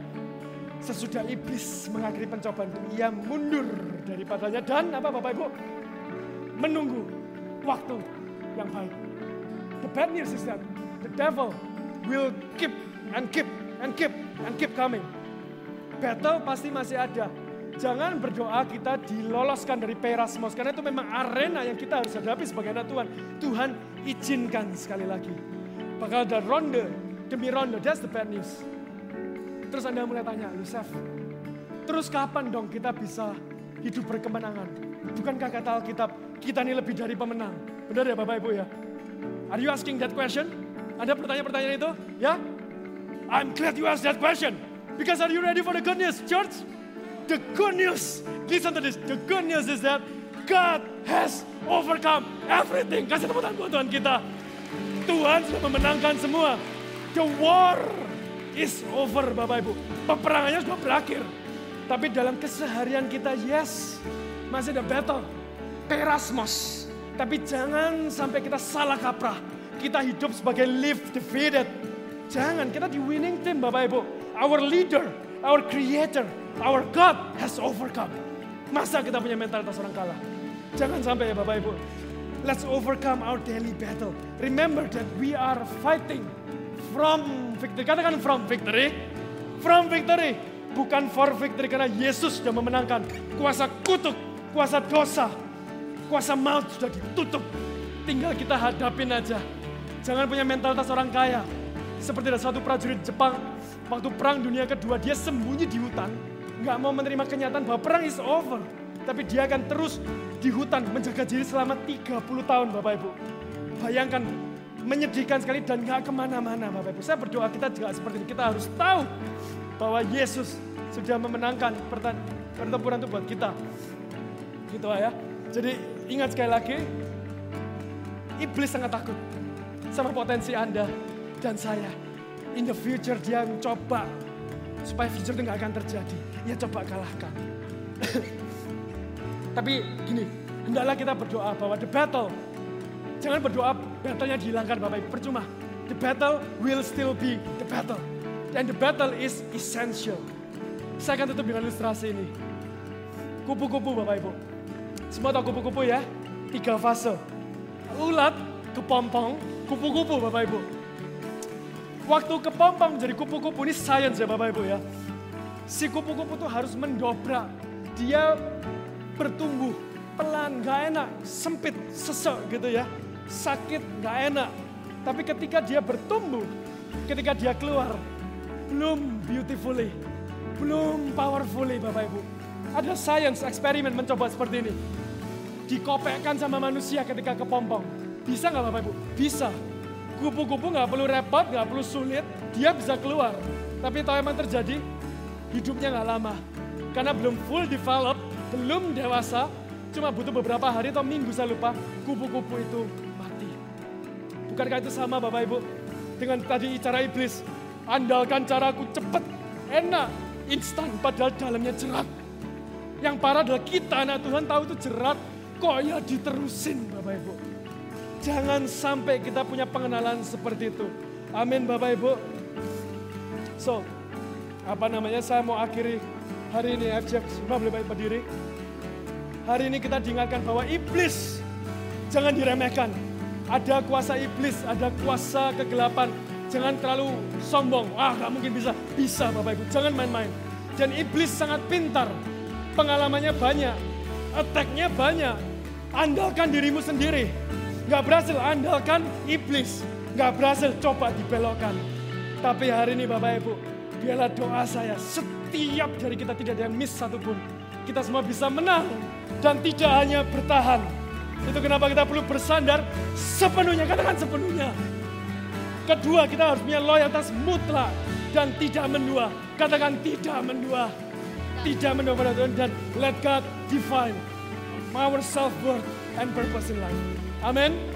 Sesudah iblis mengakhiri pencobaan itu, ia mundur daripadanya dan apa Bapak Ibu? menunggu waktu yang baik. The bad news is that the devil will keep and keep and keep and keep coming. Battle pasti masih ada. Jangan berdoa kita diloloskan dari Perasmos karena itu memang arena yang kita harus hadapi sebagai anak Tuhan. Tuhan izinkan sekali lagi. Bakal ada ronde demi ronde. That's the bad news. Terus Anda mulai tanya, Yusuf, terus kapan dong kita bisa hidup berkemenangan? Bukankah kata Alkitab, kita ini lebih dari pemenang? Benar ya Bapak Ibu ya? Are you asking that question? Anda pertanyaan-pertanyaan itu? Ya? I'm glad you asked that question. Because are you ready for the good news, church? The good news, listen to this. The good news is that God has overcome everything. Kasih tepuk tangan buat Tuhan kita. Tuhan sudah memenangkan semua. The war is over Bapak Ibu. Peperangannya sudah berakhir. Tapi dalam keseharian kita, yes, masih ada battle. Perasmos. Tapi jangan sampai kita salah kaprah. Kita hidup sebagai live defeated. Jangan, kita di winning team Bapak Ibu. Our leader, our creator, Our God has overcome. Masa kita punya mentalitas orang kalah? Jangan sampai ya Bapak Ibu. Let's overcome our daily battle. Remember that we are fighting from victory. Katakan from victory. From victory. Bukan for victory karena Yesus sudah memenangkan. Kuasa kutuk, kuasa dosa, kuasa maut sudah ditutup. Tinggal kita hadapin aja. Jangan punya mentalitas orang kaya. Seperti ada satu prajurit Jepang, waktu perang dunia kedua, dia sembunyi di hutan nggak mau menerima kenyataan bahwa perang is over. Tapi dia akan terus di hutan menjaga diri selama 30 tahun Bapak Ibu. Bayangkan menyedihkan sekali dan nggak ke mana-mana Bapak Ibu. Saya berdoa kita juga seperti ini. Kita harus tahu bahwa Yesus sudah memenangkan pertempuran itu buat kita. Gitu ya. Jadi ingat sekali lagi, iblis sangat takut sama potensi Anda dan saya. In the future dia mencoba supaya future itu nggak akan terjadi ya coba kalahkan. Tapi gini, hendaklah kita berdoa bahwa the battle, jangan berdoa battlenya dihilangkan Bapak Ibu, percuma. The battle will still be the battle. And the battle is essential. Saya akan tutup dengan ilustrasi ini. Kupu-kupu Bapak Ibu. Semua tahu kupu-kupu ya? Tiga fase. Ulat, kepompong, kupu-kupu Bapak Ibu. Waktu kepompong jadi kupu-kupu ini science ya Bapak Ibu ya si kupu-kupu tuh harus mendobrak. Dia bertumbuh pelan, gak enak, sempit, sesek gitu ya. Sakit, gak enak. Tapi ketika dia bertumbuh, ketika dia keluar, belum beautifully, belum powerfully Bapak Ibu. Ada science eksperimen mencoba seperti ini. Dikopekkan sama manusia ketika kepompong. Bisa nggak Bapak Ibu? Bisa. Kupu-kupu nggak perlu repot, nggak perlu sulit, dia bisa keluar. Tapi tahu emang terjadi? hidupnya nggak lama. Karena belum full develop, belum dewasa, cuma butuh beberapa hari atau minggu saya lupa, kupu-kupu itu mati. Bukankah itu sama Bapak Ibu? Dengan tadi cara iblis, andalkan caraku cepat, enak, instan, padahal dalamnya jerat. Yang parah adalah kita anak Tuhan tahu itu jerat, kok ya diterusin Bapak Ibu. Jangan sampai kita punya pengenalan seperti itu. Amin Bapak Ibu. So, apa namanya saya mau akhiri hari ini FJF semua boleh baik berdiri. Hari ini kita diingatkan bahwa iblis jangan diremehkan. Ada kuasa iblis, ada kuasa kegelapan. Jangan terlalu sombong. Wah gak mungkin bisa. Bisa Bapak Ibu, jangan main-main. Dan iblis sangat pintar. Pengalamannya banyak. Attack-nya banyak. Andalkan dirimu sendiri. Gak berhasil, andalkan iblis. Gak berhasil, coba dibelokkan. Tapi hari ini Bapak Ibu, biarlah doa saya setiap dari kita tidak ada yang miss satupun. Kita semua bisa menang dan tidak hanya bertahan. Itu kenapa kita perlu bersandar sepenuhnya, katakan sepenuhnya. Kedua, kita harus punya loyalitas mutlak dan tidak mendua. Katakan tidak mendua. Tidak mendua pada Tuhan dan let God define our self-worth and purpose in life. Amin.